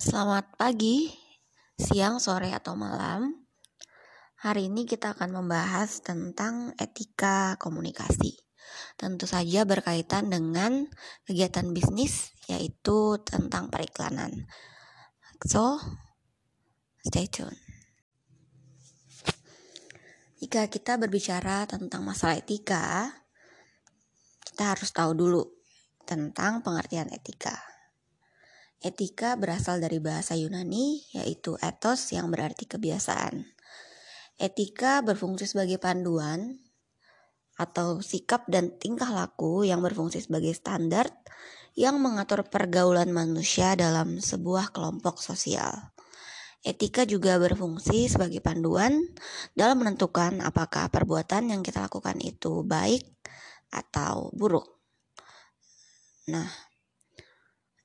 Selamat pagi, siang, sore, atau malam. Hari ini kita akan membahas tentang etika komunikasi. Tentu saja berkaitan dengan kegiatan bisnis, yaitu tentang periklanan. So, stay tune. Jika kita berbicara tentang masalah etika, kita harus tahu dulu tentang pengertian etika. Etika berasal dari bahasa Yunani, yaitu ethos yang berarti kebiasaan. Etika berfungsi sebagai panduan atau sikap dan tingkah laku yang berfungsi sebagai standar yang mengatur pergaulan manusia dalam sebuah kelompok sosial. Etika juga berfungsi sebagai panduan dalam menentukan apakah perbuatan yang kita lakukan itu baik atau buruk. Nah,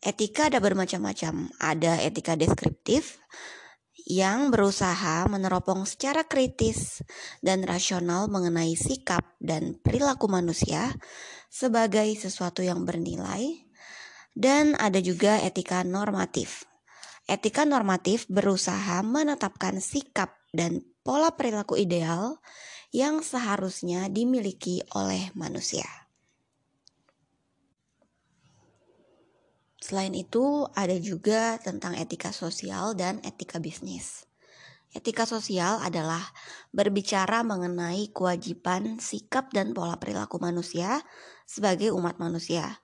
Etika ada bermacam-macam. Ada etika deskriptif yang berusaha meneropong secara kritis dan rasional mengenai sikap dan perilaku manusia sebagai sesuatu yang bernilai. Dan ada juga etika normatif. Etika normatif berusaha menetapkan sikap dan pola perilaku ideal yang seharusnya dimiliki oleh manusia. Selain itu, ada juga tentang etika sosial dan etika bisnis. Etika sosial adalah berbicara mengenai kewajiban, sikap, dan pola perilaku manusia sebagai umat manusia.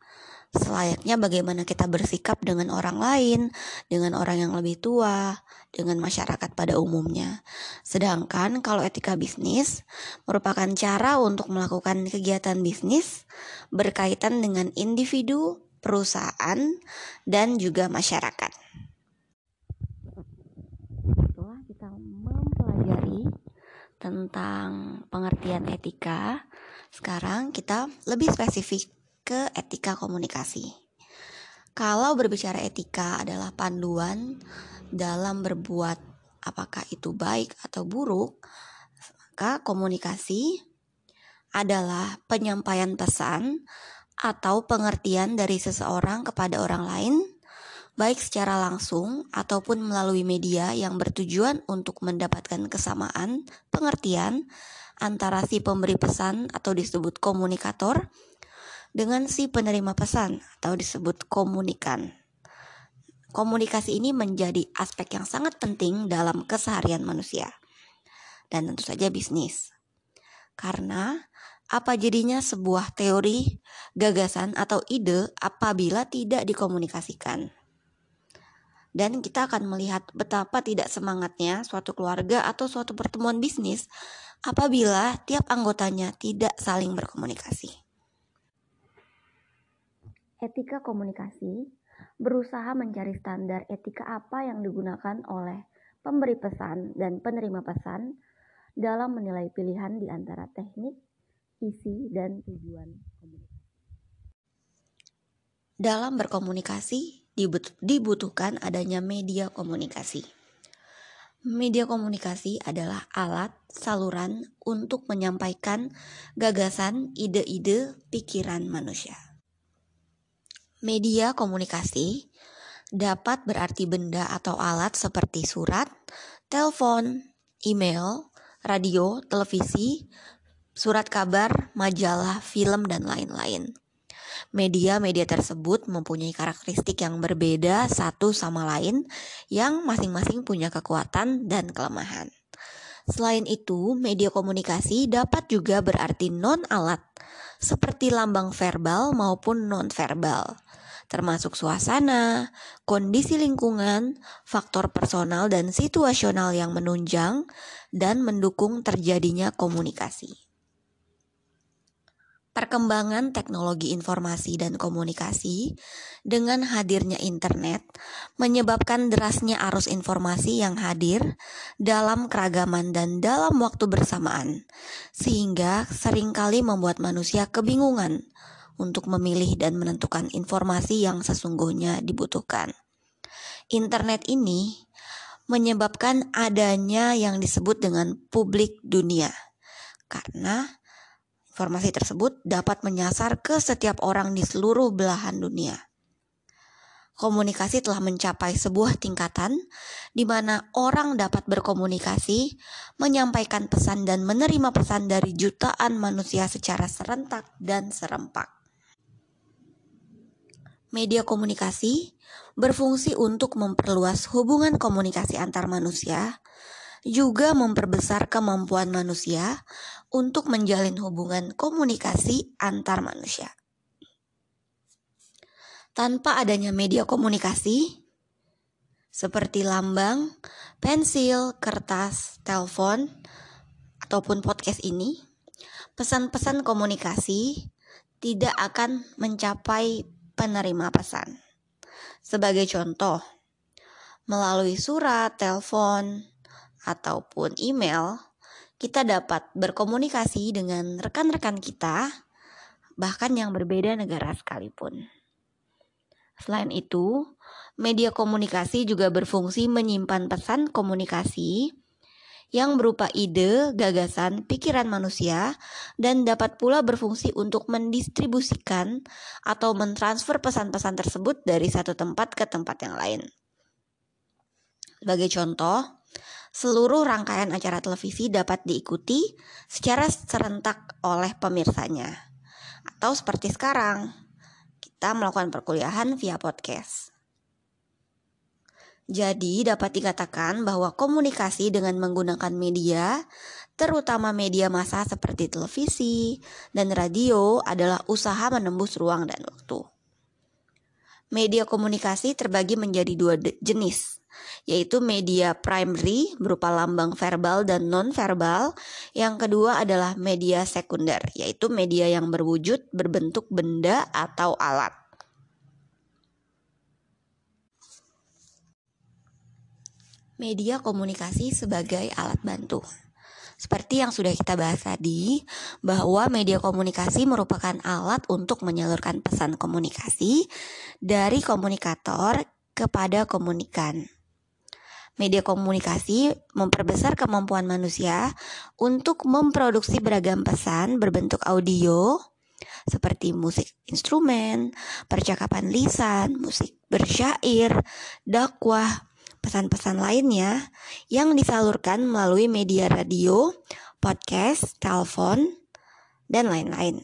Selayaknya bagaimana kita bersikap dengan orang lain, dengan orang yang lebih tua, dengan masyarakat pada umumnya. Sedangkan kalau etika bisnis merupakan cara untuk melakukan kegiatan bisnis berkaitan dengan individu, perusahaan, dan juga masyarakat. Setelah kita mempelajari tentang pengertian etika, sekarang kita lebih spesifik ke etika komunikasi. Kalau berbicara etika adalah panduan dalam berbuat apakah itu baik atau buruk, maka komunikasi adalah penyampaian pesan atau pengertian dari seseorang kepada orang lain, baik secara langsung ataupun melalui media yang bertujuan untuk mendapatkan kesamaan pengertian antara si pemberi pesan atau disebut komunikator dengan si penerima pesan atau disebut komunikan. Komunikasi ini menjadi aspek yang sangat penting dalam keseharian manusia dan tentu saja bisnis. Karena apa jadinya sebuah teori, gagasan, atau ide apabila tidak dikomunikasikan? Dan kita akan melihat betapa tidak semangatnya suatu keluarga atau suatu pertemuan bisnis apabila tiap anggotanya tidak saling berkomunikasi. Etika komunikasi berusaha mencari standar etika apa yang digunakan oleh pemberi pesan dan penerima pesan dalam menilai pilihan di antara teknik, isi, dan tujuan komunikasi. Dalam berkomunikasi dibutuhkan adanya media komunikasi. Media komunikasi adalah alat saluran untuk menyampaikan gagasan, ide-ide, pikiran manusia. Media komunikasi dapat berarti benda atau alat seperti surat, telepon, email, radio, televisi, surat kabar, majalah, film, dan lain-lain. Media-media tersebut mempunyai karakteristik yang berbeda satu sama lain yang masing-masing punya kekuatan dan kelemahan. Selain itu, media komunikasi dapat juga berarti non-alat, seperti lambang verbal maupun non-verbal, termasuk suasana, kondisi lingkungan, faktor personal dan situasional yang menunjang dan mendukung terjadinya komunikasi. Perkembangan teknologi informasi dan komunikasi dengan hadirnya internet menyebabkan derasnya arus informasi yang hadir dalam keragaman dan dalam waktu bersamaan, sehingga sering kali membuat manusia kebingungan untuk memilih dan menentukan informasi yang sesungguhnya dibutuhkan. Internet ini menyebabkan adanya yang disebut dengan publik dunia, karena Informasi tersebut dapat menyasar ke setiap orang di seluruh belahan dunia. komunikasi telah mencapai sebuah tingkatan di mana orang dapat berkomunikasi, menyampaikan pesan, dan menerima pesan dari jutaan manusia secara serentak dan serempak. Media komunikasi berfungsi untuk memperluas hubungan komunikasi antar manusia, juga memperbesar kemampuan manusia untuk menjalin hubungan komunikasi antar manusia. Tanpa adanya media komunikasi seperti lambang, pensil, kertas, telepon, ataupun podcast ini, pesan-pesan komunikasi tidak akan mencapai penerima pesan. Sebagai contoh, melalui surat, telepon, ataupun email, kita dapat berkomunikasi dengan rekan-rekan kita, bahkan yang berbeda negara sekalipun. Selain itu, media komunikasi juga berfungsi menyimpan pesan komunikasi yang berupa ide, gagasan, pikiran manusia, dan dapat pula berfungsi untuk mendistribusikan atau mentransfer pesan-pesan tersebut dari satu tempat ke tempat yang lain. Sebagai contoh, seluruh rangkaian acara televisi dapat diikuti secara serentak oleh pemirsanya. Atau seperti sekarang, kita melakukan perkuliahan via podcast. Jadi, dapat dikatakan bahwa komunikasi dengan menggunakan media, terutama media massa seperti televisi dan radio, adalah usaha menembus ruang dan waktu. Media komunikasi terbagi menjadi dua jenis, yaitu media primary berupa lambang verbal dan non-verbal. Yang kedua adalah media sekunder, yaitu media yang berwujud berbentuk benda atau alat. Media komunikasi sebagai alat bantu. Seperti yang sudah kita bahas tadi, bahwa media komunikasi merupakan alat untuk menyalurkan pesan komunikasi dari komunikator kepada komunikan. Media komunikasi memperbesar kemampuan manusia untuk memproduksi beragam pesan berbentuk audio, seperti musik instrumen, percakapan lisan, musik bersyair, dakwah, pesan-pesan lainnya yang disalurkan melalui media radio, podcast, telepon, dan lain-lain.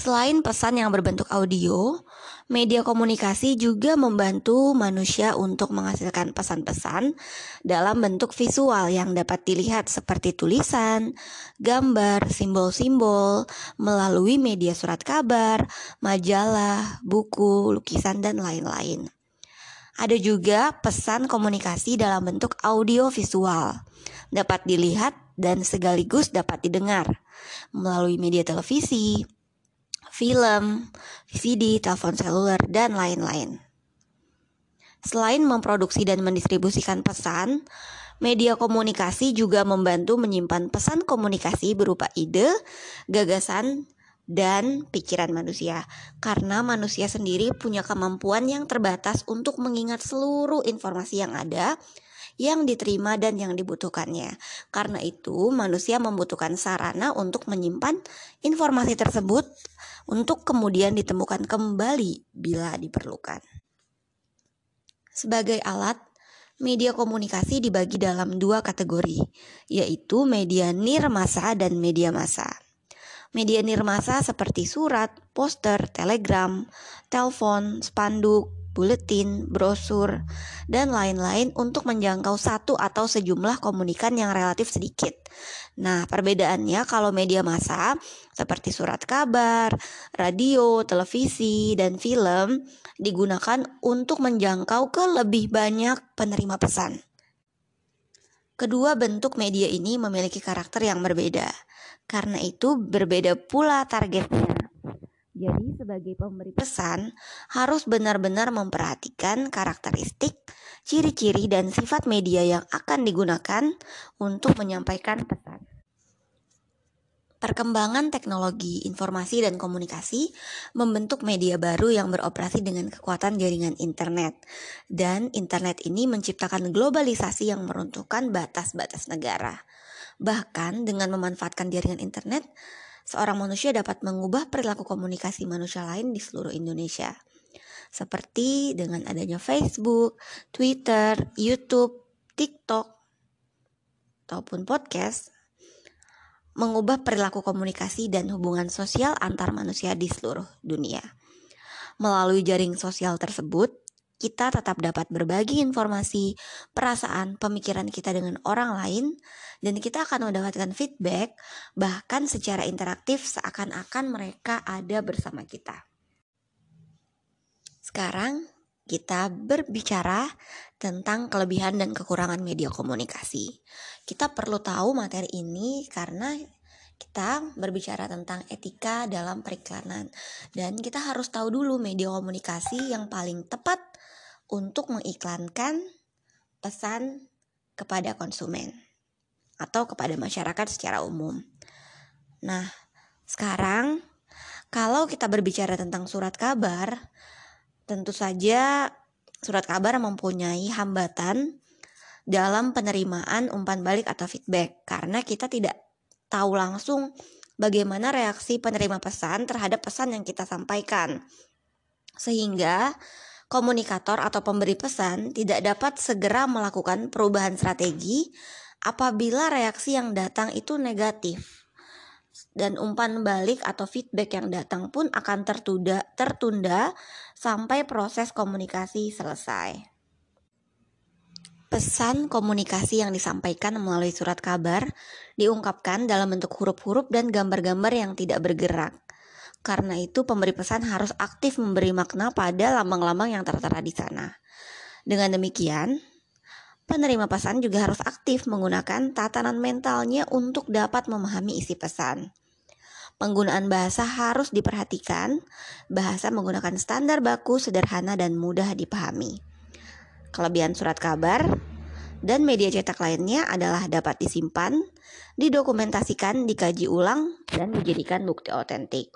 Selain pesan yang berbentuk audio, media komunikasi juga membantu manusia untuk menghasilkan pesan-pesan dalam bentuk visual yang dapat dilihat seperti tulisan, gambar, simbol-simbol melalui media surat kabar, majalah, buku, lukisan, dan lain-lain. Ada juga pesan komunikasi dalam bentuk audio visual, dapat dilihat dan sekaligus dapat didengar melalui media televisi, film, VCD, telepon seluler, dan lain-lain. Selain memproduksi dan mendistribusikan pesan, media komunikasi juga membantu menyimpan pesan komunikasi berupa ide, gagasan, dan pikiran manusia. Karena manusia sendiri punya kemampuan yang terbatas untuk mengingat seluruh informasi yang ada yang diterima dan yang dibutuhkannya. Karena itu, manusia membutuhkan sarana untuk menyimpan informasi tersebut untuk kemudian ditemukan kembali bila diperlukan. Sebagai alat, media komunikasi dibagi dalam dua kategori, yaitu media nirmasa dan media massa. Media nirmasa seperti surat, poster, telegram, telepon, spanduk, buletin, brosur, dan lain-lain untuk menjangkau satu atau sejumlah komunikan yang relatif sedikit. Nah, perbedaannya kalau media massa seperti surat kabar, radio, televisi, dan film digunakan untuk menjangkau ke lebih banyak penerima pesan. Kedua bentuk media ini memiliki karakter yang berbeda. Karena itu berbeda pula targetnya. Jadi sebagai pemberi pesan harus benar-benar memperhatikan karakteristik, ciri-ciri dan sifat media yang akan digunakan untuk menyampaikan pesan. Perkembangan teknologi informasi dan komunikasi membentuk media baru yang beroperasi dengan kekuatan jaringan internet. Dan internet ini menciptakan globalisasi yang meruntuhkan batas-batas negara. Bahkan dengan memanfaatkan jaringan internet, seorang manusia dapat mengubah perilaku komunikasi manusia lain di seluruh Indonesia. seperti dengan adanya Facebook, Twitter, YouTube, TikTok, ataupun podcast, mengubah perilaku komunikasi dan hubungan sosial antar manusia di seluruh dunia. Melalui jaring sosial tersebut, kita tetap dapat berbagi informasi, perasaan, pemikiran kita dengan orang lain, dan kita akan mendapatkan feedback, bahkan secara interaktif seakan-akan mereka ada bersama kita. Sekarang kita berbicara tentang kelebihan dan kekurangan media komunikasi. Kita perlu tahu materi ini karena kita berbicara tentang etika dalam periklanan dan kita harus tahu dulu media komunikasi yang paling tepat untuk mengiklankan pesan kepada konsumen atau kepada masyarakat secara umum. Nah, sekarang kalau kita berbicara tentang surat kabar, tentu saja surat kabar mempunyai hambatan dalam penerimaan umpan balik atau feedback karena kita tidak tahu langsung bagaimana reaksi penerima pesan terhadap pesan yang kita sampaikan. Sehingga komunikator atau pemberi pesan tidak dapat segera melakukan perubahan strategi apabila reaksi yang datang itu negatif. Dan umpan balik atau feedback yang datang pun akan tertunda, tertunda sampai proses komunikasi selesai. Pesan komunikasi yang disampaikan melalui surat kabar diungkapkan dalam bentuk huruf-huruf dan gambar-gambar yang tidak bergerak karena itu pemberi pesan harus aktif memberi makna pada lambang-lambang yang tertera di sana. Dengan demikian, penerima pesan juga harus aktif menggunakan tatanan mentalnya untuk dapat memahami isi pesan. Penggunaan bahasa harus diperhatikan. Bahasa menggunakan standar baku, sederhana, dan mudah dipahami. Kelebihan surat kabar dan media cetak lainnya adalah dapat disimpan, didokumentasikan, dikaji ulang, dan dijadikan bukti otentik.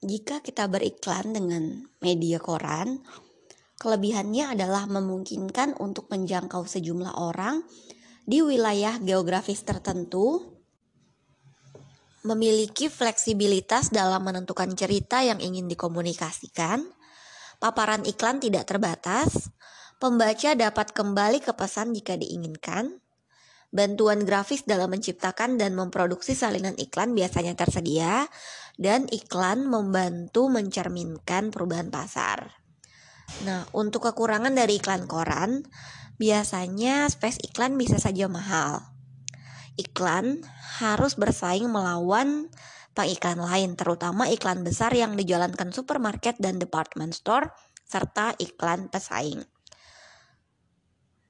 Jika kita beriklan dengan media koran, kelebihannya adalah memungkinkan untuk menjangkau sejumlah orang di wilayah geografis tertentu, memiliki fleksibilitas dalam menentukan cerita yang ingin dikomunikasikan, paparan iklan tidak terbatas, pembaca dapat kembali ke pesan jika diinginkan, bantuan grafis dalam menciptakan dan memproduksi salinan iklan biasanya tersedia, dan iklan membantu mencerminkan perubahan pasar. Nah, untuk kekurangan dari iklan koran, biasanya space iklan bisa saja mahal. Iklan harus bersaing melawan pengiklan lain, terutama iklan besar yang dijalankan supermarket dan department store, serta iklan pesaing.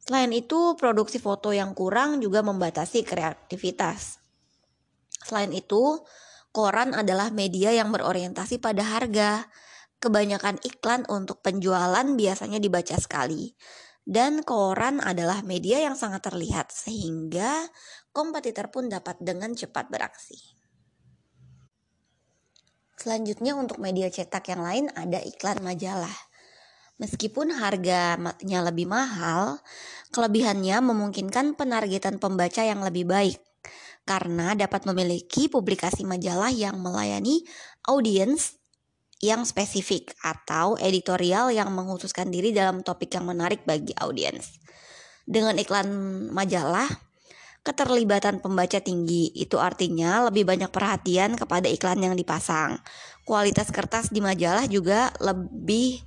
Selain itu, produksi foto yang kurang juga membatasi kreativitas. Selain itu, Koran adalah media yang berorientasi pada harga. Kebanyakan iklan untuk penjualan biasanya dibaca sekali. Dan koran adalah media yang sangat terlihat sehingga kompetitor pun dapat dengan cepat beraksi. Selanjutnya untuk media cetak yang lain ada iklan majalah. Meskipun harganya lebih mahal, kelebihannya memungkinkan penargetan pembaca yang lebih baik karena dapat memiliki publikasi majalah yang melayani audiens yang spesifik atau editorial yang menghususkan diri dalam topik yang menarik bagi audiens. Dengan iklan majalah, keterlibatan pembaca tinggi. Itu artinya lebih banyak perhatian kepada iklan yang dipasang. Kualitas kertas di majalah juga lebih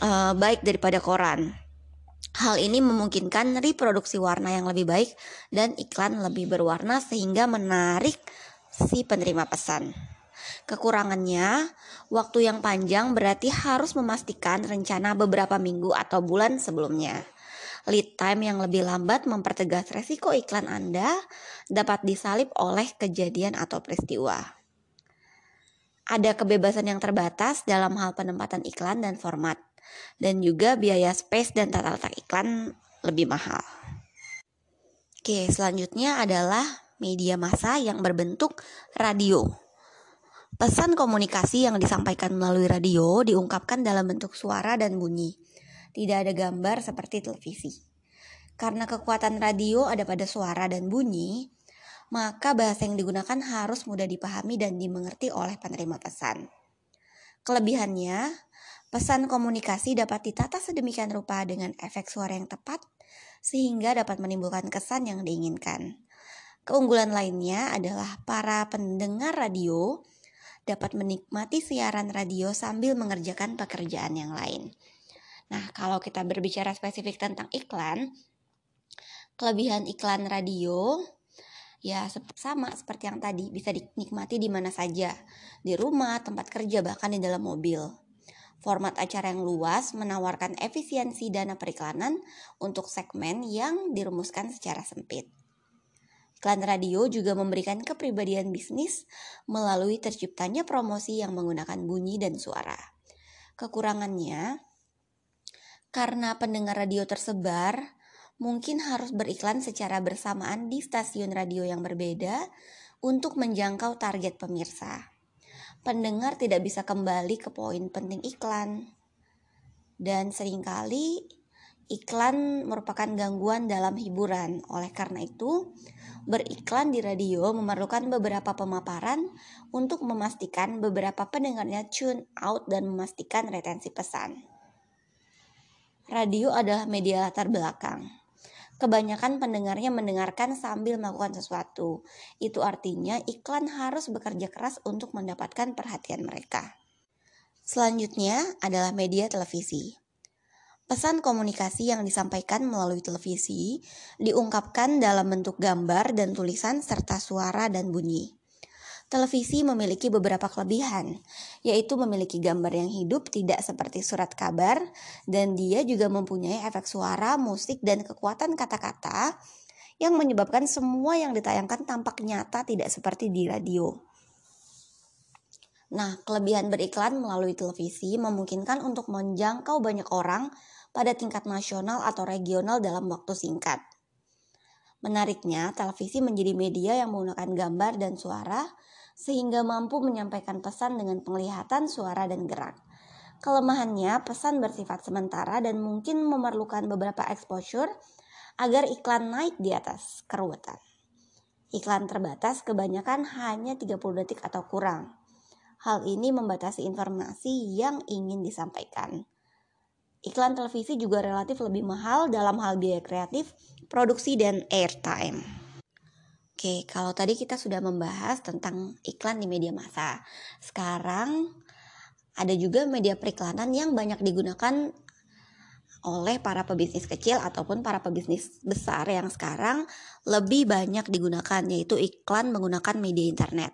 uh, baik daripada koran. Hal ini memungkinkan reproduksi warna yang lebih baik dan iklan lebih berwarna sehingga menarik si penerima pesan. Kekurangannya, waktu yang panjang berarti harus memastikan rencana beberapa minggu atau bulan sebelumnya. Lead time yang lebih lambat mempertegas resiko iklan Anda dapat disalip oleh kejadian atau peristiwa. Ada kebebasan yang terbatas dalam hal penempatan iklan dan format dan juga biaya space dan tata letak iklan lebih mahal. Oke, selanjutnya adalah media massa yang berbentuk radio. Pesan komunikasi yang disampaikan melalui radio diungkapkan dalam bentuk suara dan bunyi. Tidak ada gambar seperti televisi. Karena kekuatan radio ada pada suara dan bunyi, maka bahasa yang digunakan harus mudah dipahami dan dimengerti oleh penerima pesan. Kelebihannya, pesan komunikasi dapat ditata sedemikian rupa dengan efek suara yang tepat sehingga dapat menimbulkan kesan yang diinginkan. Keunggulan lainnya adalah para pendengar radio dapat menikmati siaran radio sambil mengerjakan pekerjaan yang lain. Nah, kalau kita berbicara spesifik tentang iklan, kelebihan iklan radio ya sama seperti yang tadi bisa dinikmati di mana saja, di rumah, tempat kerja, bahkan di dalam mobil. Format acara yang luas menawarkan efisiensi dana periklanan untuk segmen yang dirumuskan secara sempit. Iklan radio juga memberikan kepribadian bisnis melalui terciptanya promosi yang menggunakan bunyi dan suara. Kekurangannya, karena pendengar radio tersebar, mungkin harus beriklan secara bersamaan di stasiun radio yang berbeda untuk menjangkau target pemirsa. Pendengar tidak bisa kembali ke poin penting iklan. Dan sering kali iklan merupakan gangguan dalam hiburan. Oleh karena itu, Beriklan di radio memerlukan beberapa pemaparan untuk memastikan beberapa pendengarnya tune out dan memastikan retensi pesan. Radio adalah media latar belakang. Kebanyakan pendengarnya mendengarkan sambil melakukan sesuatu. Itu artinya iklan harus bekerja keras untuk mendapatkan perhatian mereka. Selanjutnya adalah media televisi. Pesan komunikasi yang disampaikan melalui televisi diungkapkan dalam bentuk gambar dan tulisan serta suara dan bunyi. Televisi memiliki beberapa kelebihan, yaitu memiliki gambar yang hidup tidak seperti surat kabar, dan dia juga mempunyai efek suara, musik, dan kekuatan kata-kata yang menyebabkan semua yang ditayangkan tampak nyata tidak seperti di radio. Nah, kelebihan beriklan melalui televisi memungkinkan untuk menjangkau banyak orang pada tingkat nasional atau regional dalam waktu singkat. Menariknya, televisi menjadi media yang menggunakan gambar dan suara sehingga mampu menyampaikan pesan dengan penglihatan, suara, dan gerak. Kelemahannya, pesan bersifat sementara dan mungkin memerlukan beberapa exposure agar iklan naik di atas keruwetan. Iklan terbatas kebanyakan hanya 30 detik atau kurang. Hal ini membatasi informasi yang ingin disampaikan. Iklan televisi juga relatif lebih mahal dalam hal biaya kreatif, produksi, dan airtime. Oke, kalau tadi kita sudah membahas tentang iklan di media massa. Sekarang ada juga media periklanan yang banyak digunakan oleh para pebisnis kecil ataupun para pebisnis besar yang sekarang lebih banyak digunakan yaitu iklan menggunakan media internet.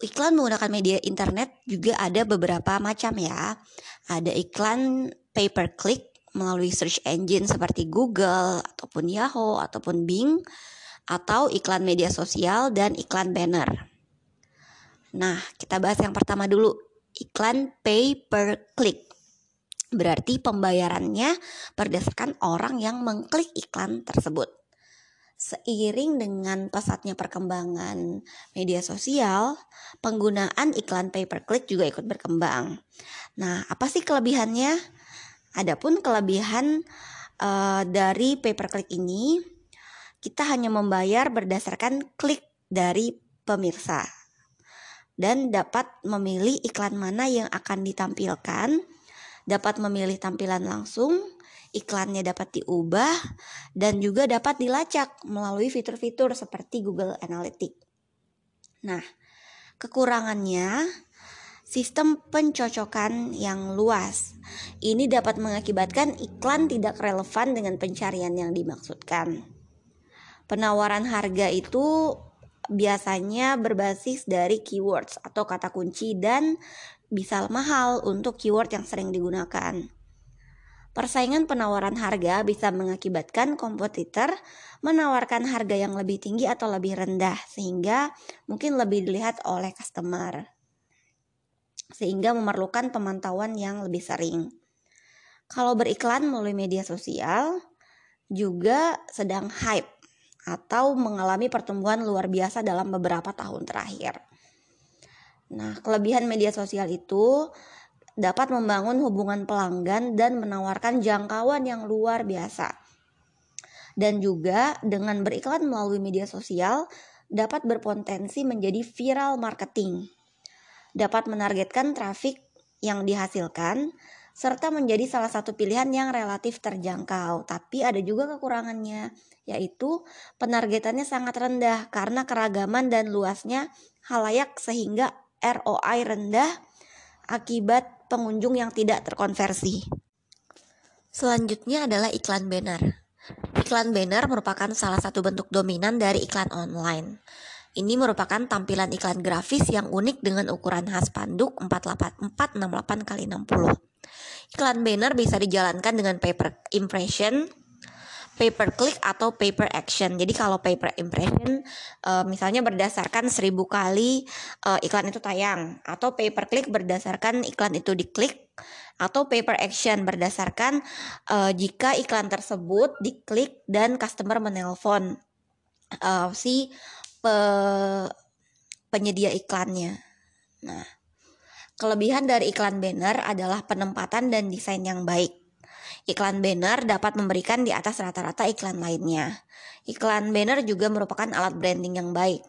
Iklan menggunakan media internet juga ada beberapa macam ya. Ada iklan pay per click melalui search engine seperti Google ataupun Yahoo ataupun Bing atau iklan media sosial dan iklan banner. Nah, kita bahas yang pertama dulu, iklan pay per click. Berarti pembayarannya berdasarkan orang yang mengklik iklan tersebut. Seiring dengan pesatnya perkembangan media sosial, penggunaan iklan pay per click juga ikut berkembang. Nah, apa sih kelebihannya? Adapun kelebihan uh, dari pay per click ini, kita hanya membayar berdasarkan klik dari pemirsa dan dapat memilih iklan mana yang akan ditampilkan, dapat memilih tampilan langsung, iklannya dapat diubah, dan juga dapat dilacak melalui fitur-fitur seperti Google Analytics. Nah, kekurangannya sistem pencocokan yang luas. Ini dapat mengakibatkan iklan tidak relevan dengan pencarian yang dimaksudkan. Penawaran harga itu biasanya berbasis dari keywords atau kata kunci dan bisa mahal untuk keyword yang sering digunakan. Persaingan penawaran harga bisa mengakibatkan kompetitor menawarkan harga yang lebih tinggi atau lebih rendah sehingga mungkin lebih dilihat oleh customer sehingga memerlukan pemantauan yang lebih sering. Kalau beriklan melalui media sosial juga sedang hype atau mengalami pertumbuhan luar biasa dalam beberapa tahun terakhir. Nah, kelebihan media sosial itu dapat membangun hubungan pelanggan dan menawarkan jangkauan yang luar biasa. Dan juga dengan beriklan melalui media sosial dapat berpotensi menjadi viral marketing dapat menargetkan trafik yang dihasilkan serta menjadi salah satu pilihan yang relatif terjangkau. Tapi ada juga kekurangannya, yaitu penargetannya sangat rendah karena keragaman dan luasnya halayak sehingga ROI rendah akibat pengunjung yang tidak terkonversi. Selanjutnya adalah iklan banner. Iklan banner merupakan salah satu bentuk dominan dari iklan online. Ini merupakan tampilan iklan grafis yang unik dengan ukuran khas panduk 468 x 60. Iklan banner bisa dijalankan dengan paper impression, paper click atau paper action. Jadi kalau paper impression uh, misalnya berdasarkan seribu kali uh, iklan itu tayang atau paper click berdasarkan iklan itu diklik atau paper action berdasarkan uh, jika iklan tersebut diklik dan customer menelpon uh, si pe penyedia iklannya. Nah, Kelebihan dari iklan banner adalah penempatan dan desain yang baik. Iklan banner dapat memberikan di atas rata-rata iklan lainnya. Iklan banner juga merupakan alat branding yang baik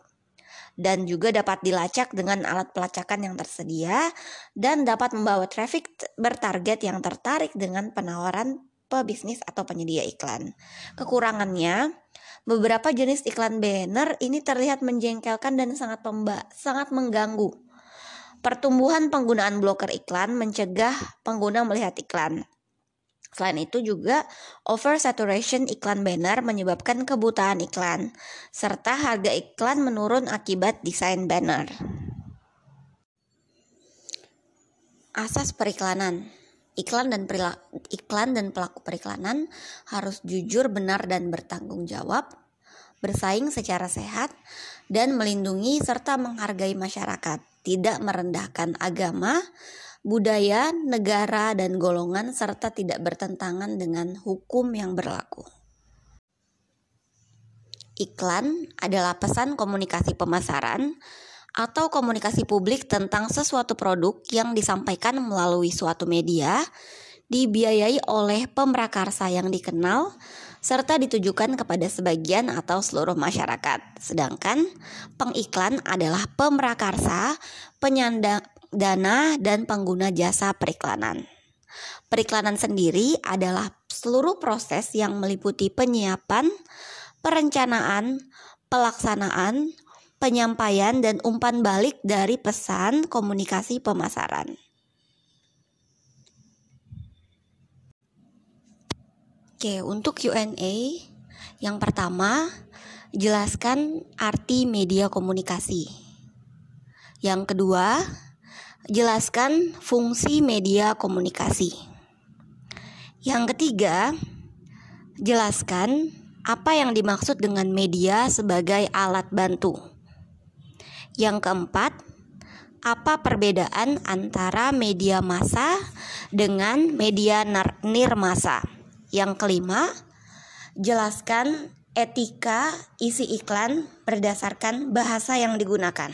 dan juga dapat dilacak dengan alat pelacakan yang tersedia dan dapat membawa traffic bertarget yang tertarik dengan penawaran pebisnis atau penyedia iklan. Kekurangannya, beberapa jenis iklan banner ini terlihat menjengkelkan dan sangat pemba sangat mengganggu Pertumbuhan penggunaan bloker iklan mencegah pengguna melihat iklan. Selain itu juga oversaturation iklan banner menyebabkan kebutaan iklan, serta harga iklan menurun akibat desain banner. Asas periklanan Iklan dan iklan dan pelaku periklanan harus jujur, benar dan bertanggung jawab, bersaing secara sehat, dan melindungi serta menghargai masyarakat tidak merendahkan agama, budaya, negara, dan golongan, serta tidak bertentangan dengan hukum yang berlaku. Iklan adalah pesan komunikasi pemasaran atau komunikasi publik tentang sesuatu produk yang disampaikan melalui suatu media, dibiayai oleh pemrakarsa yang dikenal, serta ditujukan kepada sebagian atau seluruh masyarakat. Sedangkan pengiklan adalah pemrakarsa, penyandang dana, dan pengguna jasa periklanan. Periklanan sendiri adalah seluruh proses yang meliputi penyiapan, perencanaan, pelaksanaan, penyampaian, dan umpan balik dari pesan komunikasi pemasaran. Oke, untuk Q&A yang pertama, jelaskan arti media komunikasi. Yang kedua, jelaskan fungsi media komunikasi. Yang ketiga, jelaskan apa yang dimaksud dengan media sebagai alat bantu. Yang keempat, apa perbedaan antara media massa dengan media nirmasa? Yang kelima, jelaskan etika isi iklan berdasarkan bahasa yang digunakan.